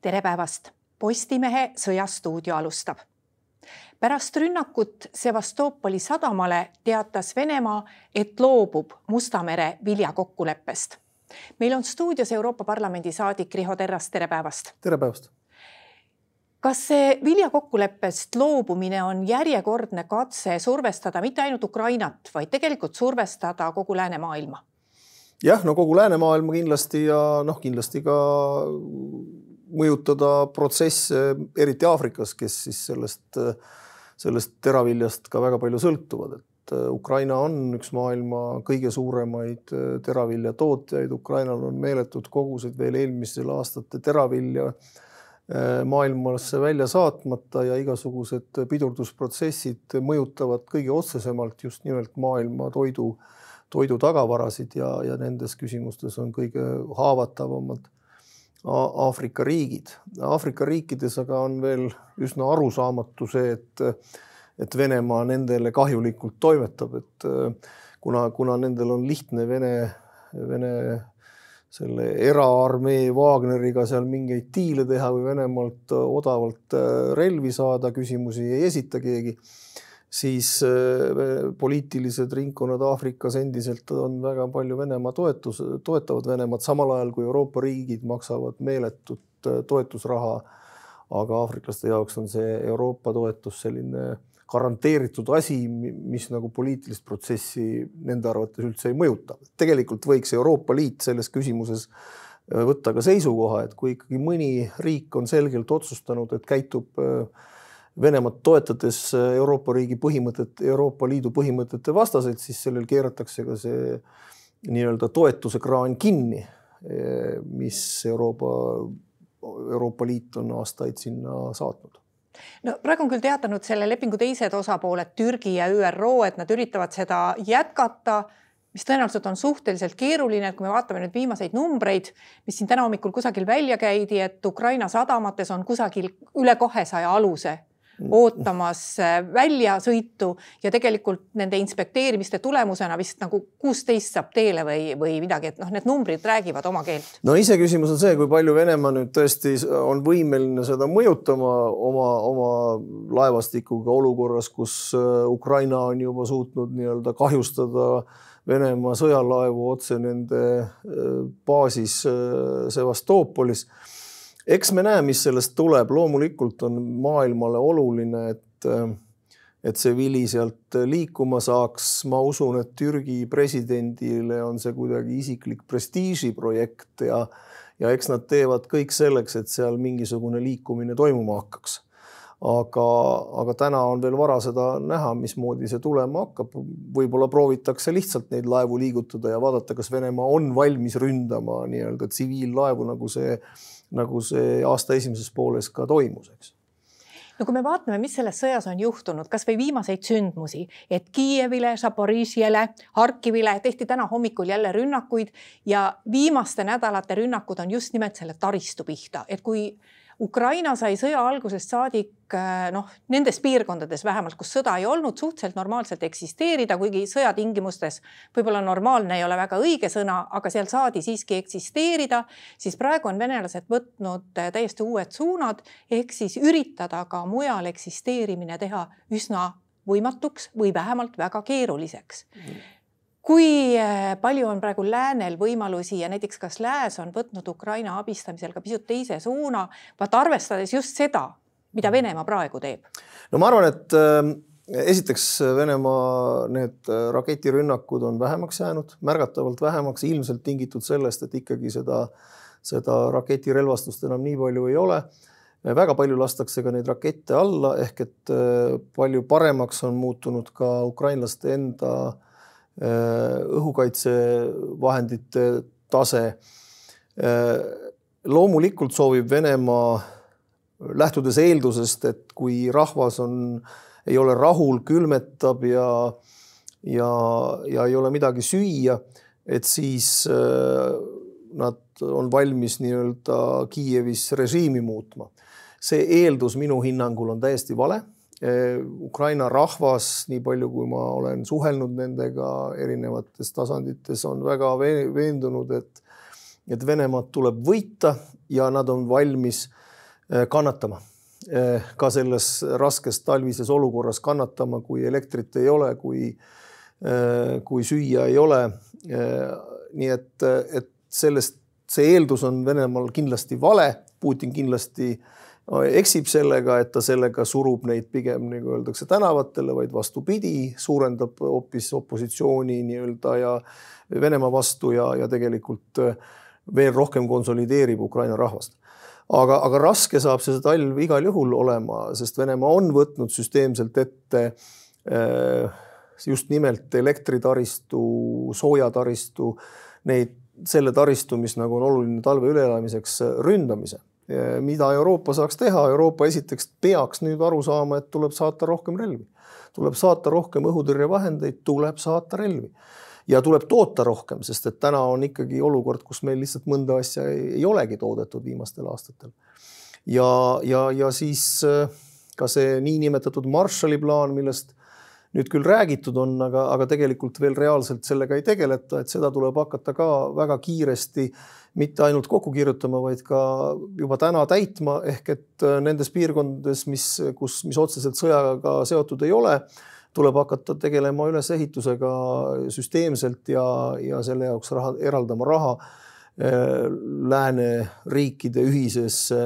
tere päevast. Postimehe Sõjastuudio alustab. pärast rünnakut Sevastopoli sadamale teatas Venemaa, et loobub Musta mere viljakokkuleppest. meil on stuudios Euroopa Parlamendi saadik Riho Terras, tere päevast. tere päevast kas see viljakokkuleppest loobumine on järjekordne katse survestada mitte ainult Ukrainat, vaid tegelikult survestada kogu läänemaailma? jah, no kogu läänemaailma kindlasti ja noh, kindlasti ka mõjutada protsesse, eriti Aafrikas, kes siis sellest, sellest teraviljast ka väga palju sõltuvad, et Ukraina on üks maailma kõige suuremaid teraviljatootjaid, Ukrainal on meeletud kogused veel eelmistel aastate teravilja maailmasse välja saatmata ja igasugused pidurdusprotsessid mõjutavad kõige otsesemalt just nimelt maailma toidu äh, toidutagavarasid ja, ja nendes küsimustes on kõige haavatavamad Aafrika riigid. Aafrika riikides aga on veel üsna arusaamatu see, et, et Venemaa nendele kahjulikult toimetab, et kuna, kuna nendel on lihtne Vene, Vene selle eraarmee Wagneriga seal mingeid diile teha või Venemaalt odavalt relvi saada, küsimusi ei esita keegi siis äh, poliitilised ringkonnad Aafrikas endiselt on väga palju Venemaa toetus, toetavad Venemaad, samal ajal kui Euroopa riigid maksavad meeletut äh, toetusraha. aga aafriklaste jaoks on see Euroopa toetus selline garanteeritud asi, mis nagu poliitilist protsessi nende arvates üldse ei mõjuta. tegelikult võiks Euroopa Liit selles küsimuses äh, võtta ka seisukoha, et kui ikkagi mõni riik on selgelt otsustanud, et käitub äh, Venemaad toetades Euroopa riigi põhimõtet, Euroopa Liidu põhimõtete vastaselt, siis sellel keeratakse ka see nii-öelda toetuse kraan kinni, mis Euroopa, Euroopa Liit on aastaid sinna saatnud. No praegu on küll teatanud selle lepingu teised osapooled, Türgi ja ÜRO, et nad üritavad seda jätkata, mis tõenäoliselt on suhteliselt keeruline, et kui me vaatame nüüd viimaseid numbreid, mis siin täna hommikul kusagil välja käidi, et Ukraina sadamates on kusagil üle kahesaja aluse ootamas äh, väljasõitu ja tegelikult nende inspekteerimiste tulemusena vist nagu kuusteist saab teele või, või midagi, et noh, need numbrid räägivad oma keelt. no iseküsimus on see, kui palju Venemaa nüüd tõesti on võimeline seda mõjutama oma, oma laevastikuga olukorras, kus äh, Ukraina on juba suutnud nii-öelda kahjustada Venemaa sõjalaevu otse nende äh, baasis Sevastoopolis eks me näe, mis sellest tuleb, loomulikult on maailmale oluline, et, et see vili sealt liikuma saaks. ma usun, et Türgi presidendile on see kuidagi isiklik prestiižiprojekt ja, ja eks nad teevad kõik selleks, et seal mingisugune liikumine toimuma hakkaks aga, aga täna on veel vara seda näha, mismoodi see tulema hakkab. võib-olla proovitakse lihtsalt neid laevu liigutada ja vaadata, kas Venemaa on valmis ründama nii-öelda tsiviillaevu, nagu see nagu see aasta esimeses pooles ka toimus, eks. No kui me vaatame, mis selles sõjas on juhtunud, kasvõi viimaseid sündmusi, et Kiievile, Zaporižjele, Harkivile tehti täna hommikul jälle rünnakuid ja viimaste nädalate rünnakud on just nimelt selle taristu pihta, et kui Ukraina sai sõja algusest saadik äh, noh, nendes piirkondades vähemalt, kus sõda ei olnud, suhteliselt normaalselt eksisteerida, kuigi sõja tingimustes võib-olla normaalne ei ole väga õige sõna, aga seal saadi siiski eksisteerida, siis praegu on venelased võtnud äh, täiesti uued suunad ehk siis üritada ka mujal eksisteerimine teha üsna võimatuks või vähemalt väga keeruliseks. mm kui äh, palju on praegu läänel võimalusi ja näiteks kas lääs on võtnud Ukraina abistamisel ka pisut teise suuna, vaat arvestades just seda, mida Venemaa praegu teeb? no ma arvan, et äh, esiteks Venemaa need raketirünnakud on vähemaks jäänud, märgatavalt vähemaks, ilmselt tingitud sellest, et ikkagi seda, seda raketirelvastust enam nii palju ei ole väga palju lastakse ka neid rakette alla ehk et palju paremaks on muutunud ka ukrainlaste enda Äh, õhukaitsevahendite tase. Äh, loomulikult soovib Venemaa, lähtudes eeldusest, et kui rahvas on, ei ole rahul, külmetab ja, ja, ja ei ole midagi süüa, et siis äh, nad on valmis nii-öelda Kiievis režiimi muutma. see eeldus minu hinnangul on täiesti vale Ukraina rahvas, nii palju kui ma olen suhelnud nendega erinevates tasandites, on väga veendunud, et, et Venemaad tuleb võita ja nad on valmis kannatama ka selles raskes talvises olukorras kannatama, kui elektrit ei ole, kui, kui süüa ei ole. nii et, et sellest, see eeldus on Venemaal kindlasti vale, Putin kindlasti eksib sellega, et ta sellega surub neid pigem nagu öeldakse tänavatele, vaid vastupidi, suurendab hoopis opositsiooni nii-öelda ja Venemaa vastu ja, ja tegelikult veel rohkem konsolideerib Ukraina rahvast aga, aga raske saab see talv igal juhul olema, sest Venemaa on võtnud süsteemselt ette äh, just nimelt elektritaristu, soojataristu, neid, selle taristu, mis nagu on oluline talve üleelamiseks, ründamise. Mida Euroopa saaks teha, Euroopa esiteks peaks nüüd aru saama, et tuleb saata rohkem relvi, tuleb saata rohkem õhutõrjevahendeid, tuleb saata relvi. Ja tuleb toota rohkem, sest et täna on ikkagi olukord, kus meil lihtsalt mõnda asja ei, olegi toodetud viimastel aastatel. ja, ja, ja siis äh, ka see niinimetatud Marshalli plaan, millest nüüd küll räägitud on, aga, aga tegelikult veel reaalselt sellega ei tegeleta, et seda tuleb hakata ka väga kiiresti mitte ainult kokku kirjutama, vaid ka juba täna täitma, ehk et äh, nendes piirkondades, mis, kus, mis otseselt sõjaga seotud ei ole tuleb hakata tegelema ülesehitusega süsteemselt ja, ja selle jaoks raha, eraldama raha äh, lääneriikide ühisesse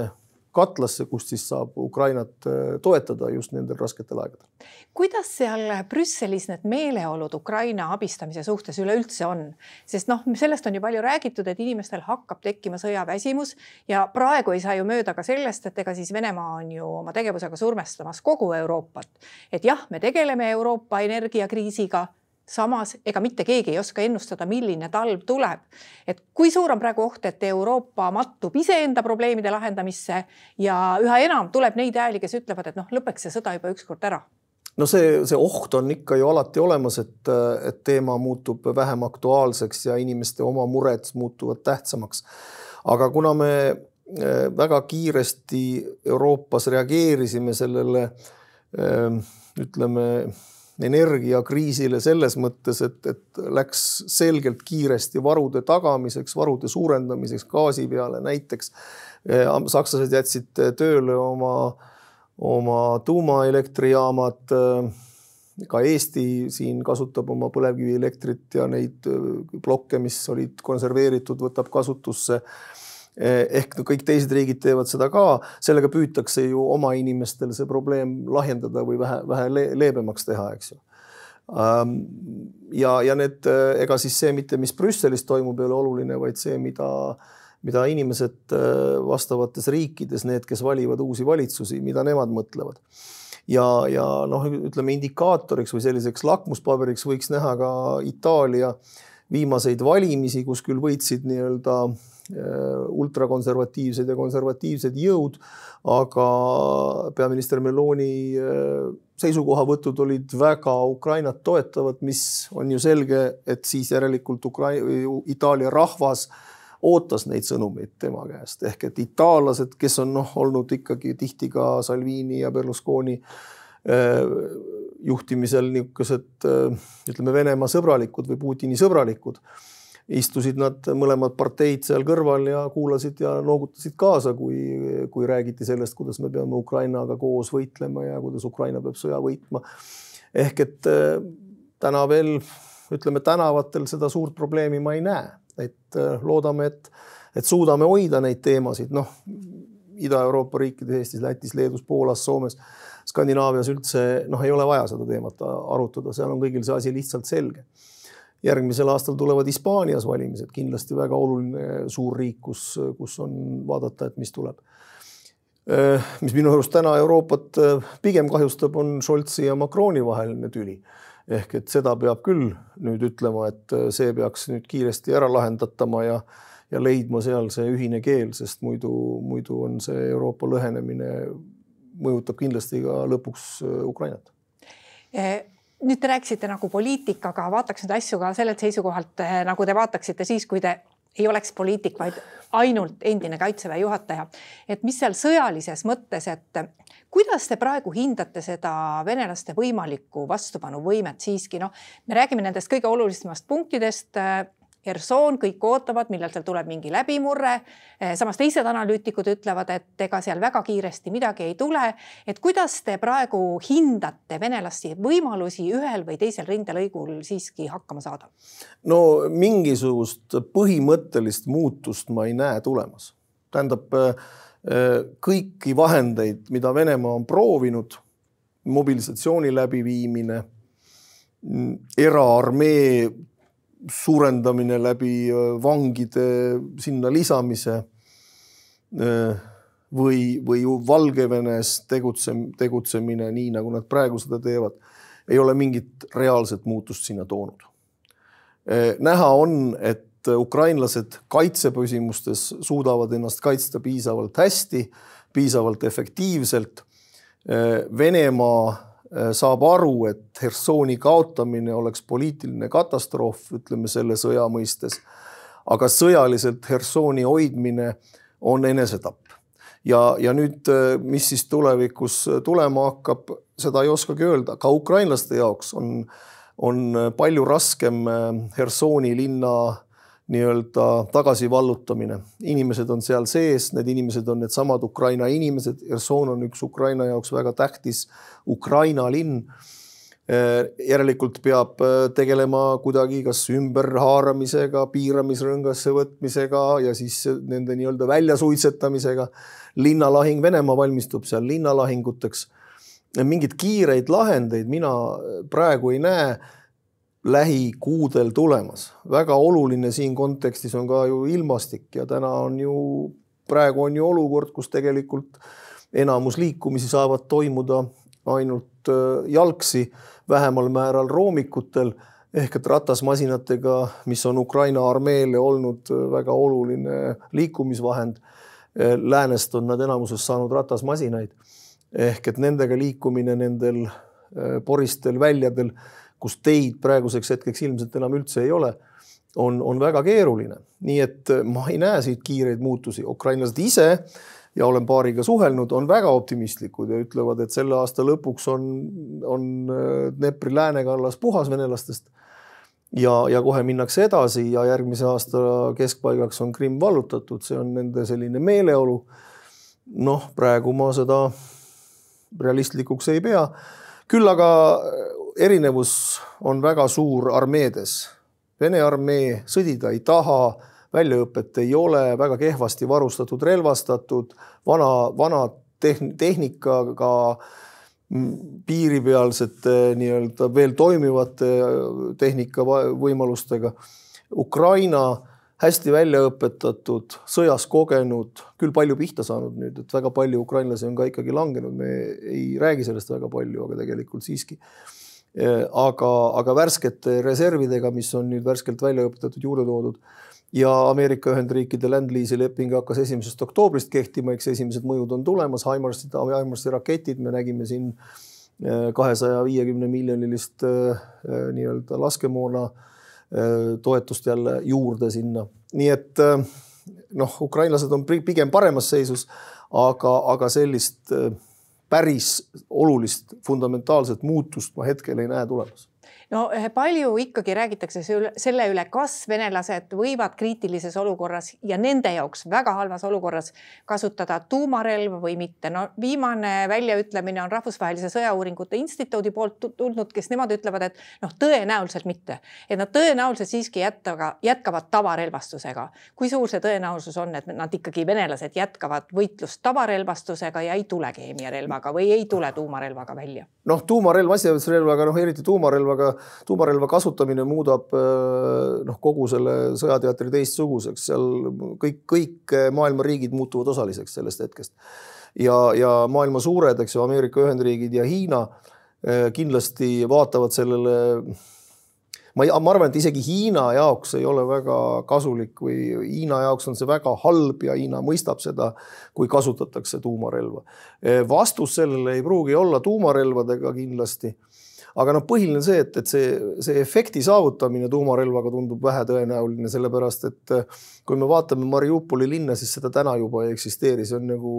katlasse, kust siis saab Ukrainat äh, toetada just nendel rasketel aegadel. kuidas seal Brüsselis need meeleolud Ukraina abistamise suhtes üleüldse on, sest noh, sellest on ju palju räägitud, et inimestel hakkab tekkima sõjaväsimus ja praegu ei saa ju mööda ka sellest, et ega siis Venemaa on ju oma tegevusega survestamas kogu Euroopat. et jah, me tegeleme Euroopa energiakriisiga samas ega mitte keegi ei oska ennustada, milline talv tuleb. et kui suur on praegu oht, et Euroopa mattub iseenda probleemide lahendamisse ja üha enam tuleb neid hääli, kes ütlevad, et noh, lõpeks see sõda juba ükskord ära no see, see oht on ikka ju alati olemas, et, et teema muutub vähem aktuaalseks ja inimeste oma mured muutuvad tähtsamaks. aga kuna me eh, väga kiiresti Euroopas reageerisime sellele eh, ütleme energiakriisile selles mõttes, et, et läks selgelt kiiresti varude tagamiseks, varude suurendamiseks gaasi peale näiteks. sakslased jätsid tööle oma, oma tuumaelektrijaamad. ka Eesti siin kasutab oma põlevkivielektrit ja neid plokke, mis olid konserveeritud, võtab kasutusse Eh, ehk kõik teised riigid teevad seda ka, sellega püütakse ju oma inimestel see probleem lahjendada või vähe, vähe leebemaks teha, eks ju. ja, ja need, eh, ega siis see mitte, mis Brüsselis toimub, ei ole oluline, vaid see, mida, mida inimesed eh, vastavates riikides, need, kes valivad uusi valitsusi, mida nemad mõtlevad ja, ja noh, ütleme indikaatoriks või selliseks lakmuspaberiks võiks näha ka Itaalia viimaseid valimisi, kus küll võitsid nii-öelda ultrakonservatiivsed ja konservatiivsed jõud, aga peaminister Meloni äh, seisukohavõtud olid väga Ukrainat toetavad, mis on ju selge, et siis järelikult Ukraina, Itaalia rahvas ootas neid sõnumeid tema käest. Ehk et itaallased, kes on noh, olnud ikkagi tihti ka Salvini ja Berlusconi äh, juhtimisel niisugused ütleme, Venemaa sõbralikud või Putini sõbralikud istusid nad mõlemad parteid seal kõrval ja kuulasid ja noogutasid kaasa, kui, kui räägiti sellest, kuidas me peame Ukrainaga koos võitlema ja kuidas Ukraina peab sõja võitma. ehk et äh, täna veel ütleme tänavatel seda suurt probleemi ma ei näe, et äh, loodame, et, et suudame hoida neid teemasid, noh Ida-Euroopa riikides, Eestis, Lätis, Leedus, Poolas, Soomes, Skandinaavias üldse noh, ei ole vaja seda teemat arutada, seal on kõigil see asi lihtsalt selge järgmisel aastal tulevad Hispaanias valimised, kindlasti väga oluline suur riik, kus, kus on vaadata, et mis tuleb. mis minu arust täna Euroopat pigem kahjustab, on Scholzi ja Macroni vaheline tüli. ehk et seda peab küll nüüd ütlema, et see peaks nüüd kiiresti ära lahendatama ja ja leidma seal see ühine keel, sest muidu, muidu on see Euroopa lõhenemine, mõjutab kindlasti ka lõpuks Ukrainat eh, nüüd te rääkisite nagu poliitikaga, vaataks neid asju ka sellelt seisukohalt, eh, nagu te vaataksite siis, kui te ei oleks poliitik, vaid ainult endine kaitseväe juhataja. et mis seal sõjalises mõttes, et kuidas te praegu hindate seda venelaste võimalikku vastupanuvõimet siiski, noh, me räägime nendest kõige olulisemast punktidest. Eh, Hersoon, kõik ootavad, millal seal tuleb mingi läbimurre. samas teised analüütikud ütlevad, et ega seal väga kiiresti midagi ei tule. et kuidas te praegu hindate venelaste võimalusi ühel või teisel rindelõigul siiski hakkama saada? no mingisugust põhimõttelist muutust ma ei näe tulemas. tähendab kõiki vahendeid, mida Venemaa on proovinud, mobilisatsiooni läbiviimine, eraarmee suurendamine läbi vangide sinna lisamise või, või Valgevenes tegutse, tegutsemine nii, nagu nad praegu seda teevad, ei ole mingit reaalset muutust sinna toonud. näha on, et ukrainlased kaitsepüsimustes suudavad ennast kaitsta piisavalt hästi, piisavalt efektiivselt. Venemaa saab aru, et Hersoni kaotamine oleks poliitiline katastroof, ütleme selle sõja mõistes. aga sõjaliselt Hersoni hoidmine on enesetapp. ja, ja nüüd, äh, mis siis tulevikus tulema hakkab, seda ei oskagi öelda, ka ukrainlaste jaoks on, on palju raskem äh, Hersoni linna nii-öelda tagasivallutamine. inimesed on seal sees, need inimesed on needsamad Ukraina inimesed. Herson on üks Ukraina jaoks väga tähtis Ukraina linn. Eh, järelikult peab eh, tegelema kuidagi kas ümberhaaramisega, piiramisrõngasse võtmisega ja siis nende nii-öelda väljasuitsetamisega. linnalahing, Venemaa valmistub seal linnalahinguteks. mingeid kiireid lahendeid mina praegu ei näe lähikuudel tulemas. väga oluline siin kontekstis on ka ju ilmastik ja täna on ju, praegu on ju olukord, kus tegelikult enamus liikumisi saavad toimuda ainult äh, jalgsi, vähemal määral roomikutel ehk et ratasmasinatega, mis on Ukraina armeele olnud äh, väga oluline liikumisvahend. Äh, läänest on nad enamuses saanud ratasmasinaid ehk et nendega liikumine nendel poristel väljadel kus teid praeguseks hetkeks ilmselt enam üldse ei ole, on, on väga keeruline. nii et äh, ma ei näe siit kiireid muutusi. ukrainlased ise ja olen paariga suhelnud, on väga optimistlikud ja ütlevad, et selle aasta lõpuks on, on äh, Dnepri läänekallas puhas venelastest. ja, ja kohe minnakse edasi ja järgmise aasta keskpaigaks on Krimm vallutatud, see on nende selline meeleolu. noh, praegu ma seda realistlikuks ei pea. küll aga erinevus on väga suur armeedes. Vene armee sõdida ei taha, väljaõpet ei ole, väga kehvasti varustatud, relvastatud, vana, vana tehn-, tehnikaga piiripealsete nii-öelda veel toimivate tehnika võimalustega. Ukraina hästi välja õpetatud, sõjas kogenud, küll palju pihta saanud nüüd, et väga palju ukrainlasi on ka ikkagi langenud, me ei räägi sellest väga palju, aga tegelikult siiski Äh, aga, aga värskete reservidega, mis on nüüd värskelt välja õpetatud, juurde toodud ja Ameerika Ühendriikide Land-Lease'i leping hakkas esimesest oktoobrist kehtima, eks esimesed mõjud on tulemas, Himarsid, Himarsi raketid, me nägime siin äh, kahesaja viiekümne miljonilist äh, nii-öelda laskemoona toetust jälle juurde sinna, nii et noh, ukrainlased on pigem paremas seisus, aga, aga sellist päris olulist fundamentaalset muutust ma hetkel ei näe tulemas no palju ikkagi räägitakse selle üle, kas venelased võivad kriitilises olukorras ja nende jaoks väga halvas olukorras kasutada tuumarelva või mitte. no viimane väljaütlemine on Rahvusvahelise Sõjauuringute Instituudi poolt tulnud, kes nemad ütlevad, et noh, tõenäoliselt mitte, et nad tõenäoliselt siiski jätkaga, jätkavad tavarelvastusega. kui suur see tõenäosus on, et nad ikkagi, venelased jätkavad võitlust tavarelvastusega ja ei tule keemiarelvaga või ei tule tuumarelvaga välja? noh, tuumarelv, massimõttesrelvaga, noh eriti tuumarelvaga tuumarelva kasutamine muudab äh, noh, kogu selle sõjateatri teistsuguseks, seal kõik, kõik maailma riigid muutuvad osaliseks sellest hetkest. ja, ja maailma suured, eks ju, Ameerika Ühendriigid ja Hiina äh, kindlasti vaatavad sellele ma, ma arvan, et isegi Hiina jaoks ei ole väga kasulik või Hiina jaoks on see väga halb ja Hiina mõistab seda, kui kasutatakse tuumarelva. Äh, vastus sellele ei pruugi olla tuumarelvadega kindlasti aga noh, põhiline see, et, et see, see efekti saavutamine tuumarelvaga tundub vähetõenäoline, sellepärast et kui me vaatame Mariupoli linna, siis seda täna juba ei eksisteeri, see on nagu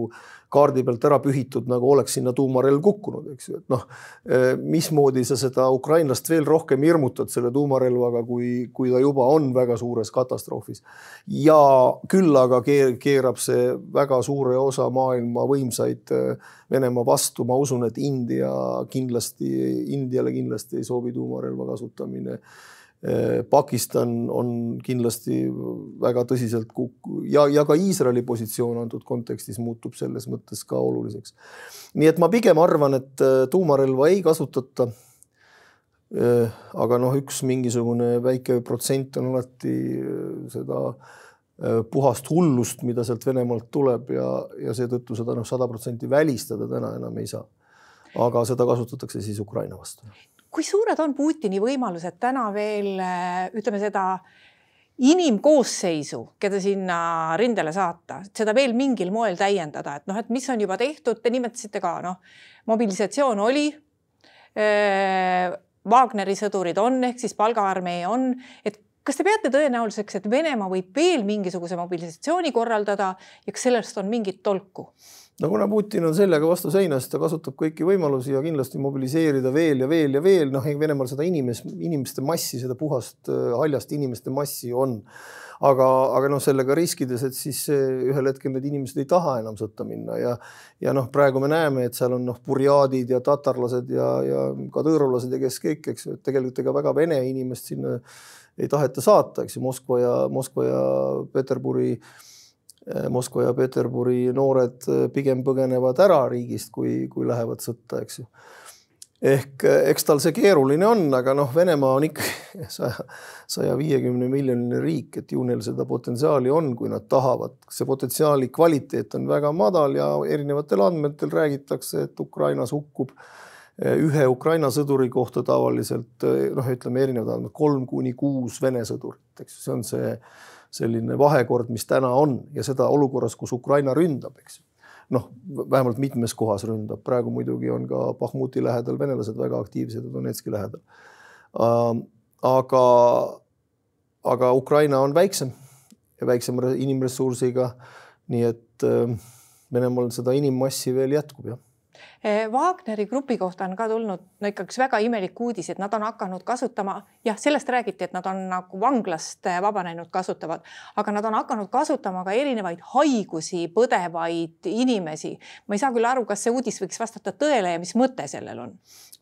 kaardi pealt ära pühitud, nagu oleks sinna tuumarelv kukkunud, eks ju, et noh, mismoodi sa seda ukrainlast veel rohkem hirmutad selle tuumarelvaga, kui, kui ta juba on väga suures katastroofis. ja küll aga keerab see väga suure osa maailma võimsaid Venemaa vastu, ma usun, et India kindlasti, Indiale kindlasti ei sobi tuumarelva kasutamine Eh, Pakistan on kindlasti väga tõsiselt kukku ja, ja ka Iisraeli positsioon antud kontekstis muutub selles mõttes ka oluliseks. nii et ma pigem arvan, et eh, tuumarelva ei kasutata. Eh, aga noh, üks mingisugune väike protsent on alati seda puhast hullust, mida sealt Venemaalt tuleb ja, ja seetõttu seda noh, sada protsenti välistada täna enam ei saa. aga seda kasutatakse siis Ukraina vastu kui suured on Putini võimalused täna veel ütleme seda inimkoosseisu, keda sinna rindele saata, seda veel mingil moel täiendada, et noh, et mis on juba tehtud, te nimetasite ka noh, mobilisatsioon oli. Wagneri sõdurid on ehk siis palgaarmee on, et kas te peate tõenäoliseks, et Venemaa võib veel mingisuguse mobilisatsiooni korraldada ja kas sellest on mingit tolku? no kuna Putin on sellega vastu seina, siis ta kasutab kõiki võimalusi ja kindlasti mobiliseerida veel ja veel ja veel, noh, Venemaal seda inimest, inimeste massi, seda puhast äh, haljast inimeste massi on. aga, aga noh, sellega riskides, et siis ühel hetkel need inimesed ei taha enam sõtta minna ja ja noh, praegu me näeme, et seal on noh, burjaadid ja tatarlased ja, ja kadõõrovlased ja kes kõik, eks ju, et tegelikult ega väga vene inimest sinna ei taheta saata, eks ju, Moskva ja Moskva ja Peterburi Äh, Moskva ja Peterburi noored äh, pigem põgenevad ära riigist, kui, kui lähevad sõtta, eks ju. ehk äh, eks tal see keeruline on, aga noh, Venemaa on ikkagi saja, saja viiekümne miljoniline riik, et ju neil seda potentsiaali on, kui nad tahavad. see potentsiaali kvaliteet on väga madal ja erinevatel andmetel räägitakse, et Ukrainas hukkub ühe Ukraina sõduri kohta tavaliselt noh, ütleme erinevad andmed, kolm kuni kuus Vene sõdurit, eks ju, see on see selline vahekord, mis täna on ja seda olukorras, kus Ukraina ründab, eks noh, vähemalt mitmes kohas ründab, praegu muidugi on ka Bahmuti lähedal venelased väga aktiivsed ja Donetski lähedal. aga, aga Ukraina on väiksem ja väiksema inimressursiga. nii et Venemaal seda inimmassi veel jätkub, jah Wagneri grupi kohta on ka tulnud no ikka üks väga imelik uudis, et nad on hakanud kasutama, jah, sellest räägiti, et nad on nagu vanglast eh, vabanenud, kasutavad, aga nad on hakanud kasutama ka erinevaid haigusi põdevaid inimesi. ma ei saa küll aru, kas see uudis võiks vastata tõele ja mis mõte sellel on?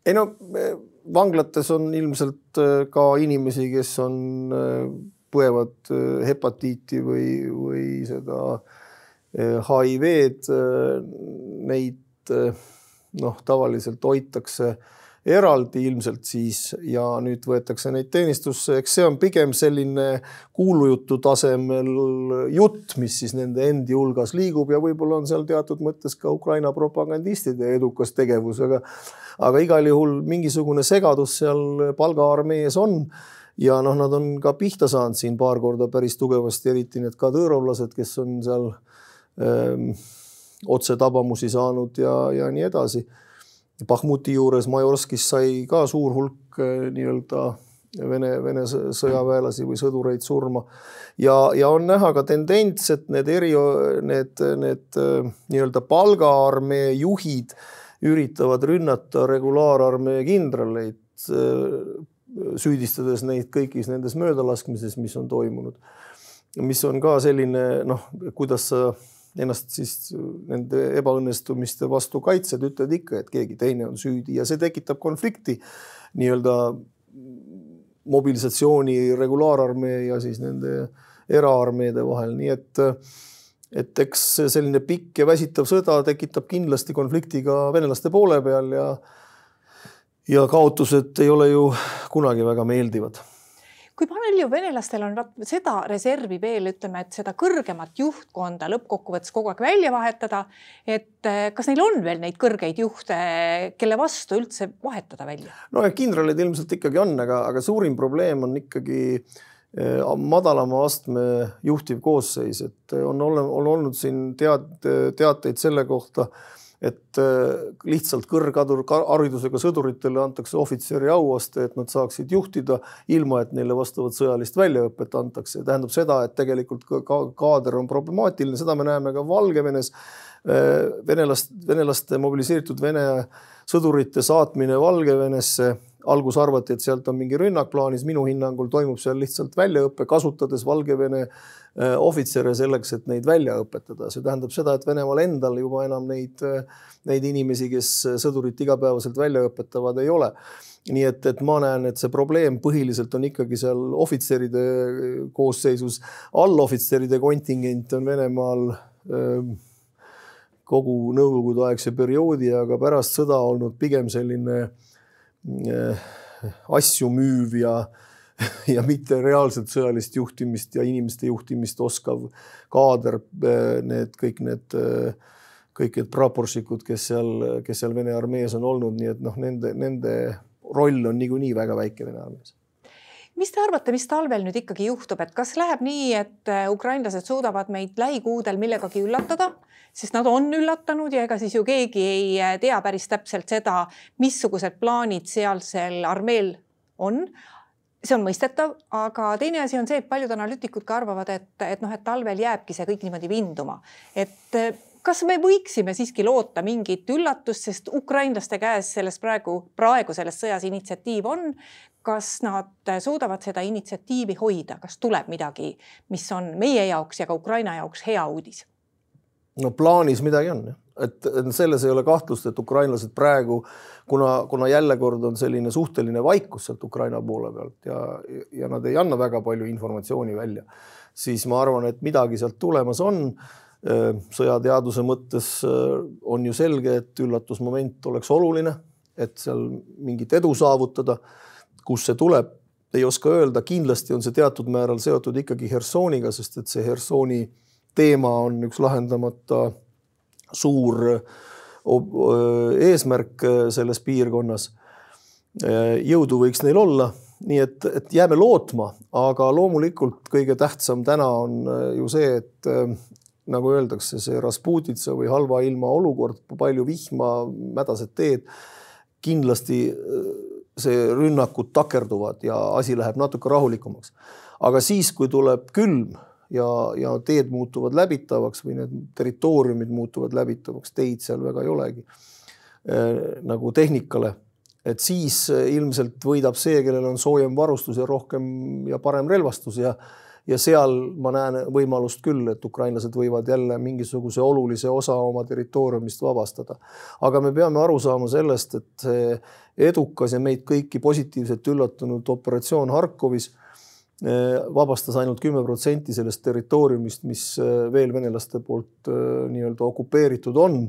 ei no eh, vanglates on ilmselt ka inimesi, kes on, põevad hepatiiti või, või seda HIV-d, neid noh, tavaliselt hoitakse eraldi ilmselt siis ja nüüd võetakse neid teenistusse, eks see on pigem selline kuulujutu tasemel jutt, mis siis nende endi hulgas liigub ja võib-olla on seal teatud mõttes ka Ukraina propagandistide edukas tegevus, aga aga igal juhul mingisugune segadus seal palgaarmees on. Ja noh, nad on ka pihta saanud siin paar korda päris tugevasti, eriti need kadõõrovlased, kes on seal ähm, otsetabamusi saanud ja, ja nii edasi. Bahmuti juures Majorskis sai ka suur hulk eh, nii-öelda Vene, Vene sõjaväelasi või sõdureid surma. ja, ja on näha ka tendents, et need eri, need, need eh, nii-öelda palgaarmee juhid üritavad rünnata regulaararmee kindraleid, eh, süüdistades neid kõigis nendes möödalaskmises, mis on toimunud. mis on ka selline noh, kuidas sa ennast siis nende ebaõnnestumiste vastu kaitsed, ütled ikka, et keegi teine on süüdi ja see tekitab konflikti nii-öelda mobilisatsiooni regulaararmee ja siis nende eraarmeede vahel, nii et et eks selline pikk ja väsitav sõda tekitab kindlasti konflikti ka venelaste poole peal ja ja kaotused ei ole ju kunagi väga meeldivad kui palju venelastel on seda reservi veel, ütleme, et seda kõrgemat juhtkonda lõppkokkuvõttes kogu aeg välja vahetada. et eh, kas neil on veel neid kõrgeid juhte, kelle vastu üldse vahetada välja? no kindralid ilmselt ikkagi on, aga, aga suurim probleem on ikkagi eh, madalama astme juhtiv koosseis, et on, on olnud siin tead, teateid selle kohta et lihtsalt kõrghadur, haridusega sõduritele antakse ohvitseri auaste, et nad saaksid juhtida, ilma et neile vastavat sõjalist väljaõpet antakse. tähendab seda, et tegelikult ka kaader on problemaatiline, seda me näeme ka Valgevenes venelast, venelaste mobiliseeritud Vene sõdurite saatmine Valgevenesse algus arvati, et sealt on mingi rünnak plaanis, minu hinnangul toimub seal lihtsalt väljaõpe, kasutades Valgevene äh, ohvitsere selleks, et neid välja õpetada. see tähendab seda, et Venemaal endal juba enam neid, äh, neid inimesi, kes sõdurit igapäevaselt välja õpetavad, ei ole. Nii et, et ma näen, et see probleem põhiliselt on ikkagi seal ohvitseride koosseisus, allohvitseride kontingent on Venemaal öö, kogu nõukogudeaegse perioodi, aga pärast sõda olnud pigem selline äh, Äh, asju müüv ja, ja mitte reaalselt sõjalist juhtimist ja inimeste juhtimist oskav kaader, äh, need kõik need, äh, kõik need praporšikud, kes seal, kes seal Vene armees on olnud, nii et noh, nende, nende roll on niikuinii väga väike Vene armees mis te arvate, mis talvel nüüd ikkagi juhtub, et kas läheb nii, et ukrainlased suudavad meid lähikuudel millegagi üllatada? Sest nad on üllatanud ja ega siis ju keegi ei äh, tea päris täpselt seda, missugused plaanid sealsel armeel on. See on mõistetav, aga teine asi on see, et paljud analüütikud ka arvavad, et, et noh, et talvel jääbki see kõik niimoodi vinduma, et äh, kas me võiksime siiski loota mingit üllatust, sest ukrainlaste käes selles praegu, praegu selles sõjas initsiatiiv on. kas nad suudavad seda initsiatiivi hoida, kas tuleb midagi, mis on meie jaoks ja ka Ukraina jaoks hea uudis? no plaanis midagi on, et selles ei ole kahtlust, et ukrainlased praegu, kuna, kuna jälle kord on selline suhteline vaikus sealt Ukraina poole pealt ja, ja nad ei anna väga palju informatsiooni välja, siis ma arvan, et midagi sealt tulemas on. Sõjateaduse mõttes on ju selge, et üllatusmoment oleks oluline, et seal mingit edu saavutada. kust see tuleb, ei oska öelda, kindlasti on see teatud määral seotud ikkagi Hersoniga, sest et see Hersoni teema on üks lahendamata suur eesmärk selles piirkonnas. jõudu võiks neil olla, nii et, et jääme lootma, aga loomulikult kõige tähtsam täna on ju see, et nagu öeldakse, see Rasputitsa või halva ilma olukord, palju vihma, mädased teed, kindlasti see rünnakud takerduvad ja asi läheb natuke rahulikumaks. aga siis, kui tuleb külm ja, ja teed muutuvad läbitavaks või need territooriumid muutuvad läbitavaks, teid seal väga ei olegi äh, nagu tehnikale. et siis äh, ilmselt võidab see, kellel on soojem varustus ja rohkem ja parem relvastus ja ja seal ma näen võimalust küll, et ukrainlased võivad jälle mingisuguse olulise osa oma territooriumist vabastada. aga me peame aru saama sellest, et see edukas ja meid kõiki positiivselt üllatunud operatsioon Harkovis Eh, vabastas ainult kümme protsenti sellest territooriumist, mis eh, veel venelaste poolt eh, nii-öelda okupeeritud on.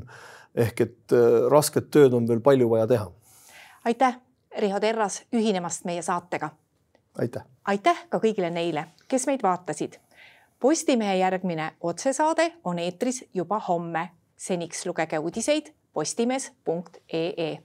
ehk et rasket tööd on veel palju vaja teha. aitäh, Riho Terras, ühinemast meie saatega. Aitäh. aitäh ka kõigile neile, kes meid vaatasid. Postimehe järgmine otsesaade on eetris juba homme. seniks lugege uudiseid postimees.ee